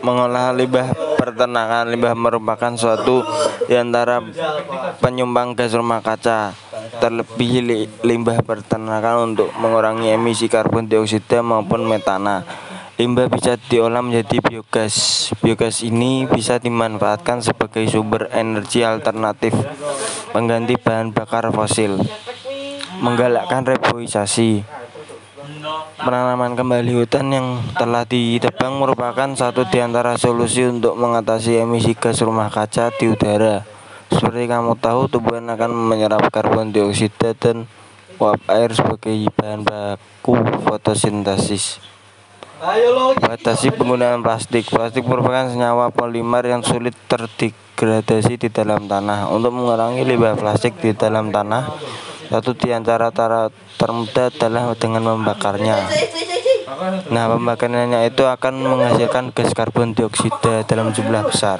mengolah limbah peternakan. Limbah merupakan suatu di antara penyumbang gas rumah kaca, terlebih limbah peternakan untuk mengurangi emisi karbon dioksida maupun metana. Limbah bisa diolah menjadi biogas. Biogas ini bisa dimanfaatkan sebagai sumber energi alternatif pengganti bahan bakar fosil. Menggalakkan reboisasi Penanaman kembali hutan yang telah ditebang merupakan satu di antara solusi untuk mengatasi emisi gas rumah kaca di udara. Seperti kamu tahu, tumbuhan akan menyerap karbon dioksida dan uap air sebagai bahan baku fotosintesis. Batasi penggunaan plastik. Plastik merupakan senyawa polimer yang sulit terdegradasi di dalam tanah. Untuk mengurangi limbah plastik di dalam tanah, satu di antara cara termudah adalah dengan membakarnya. Nah, pembakarannya itu akan menghasilkan gas karbon dioksida dalam jumlah besar.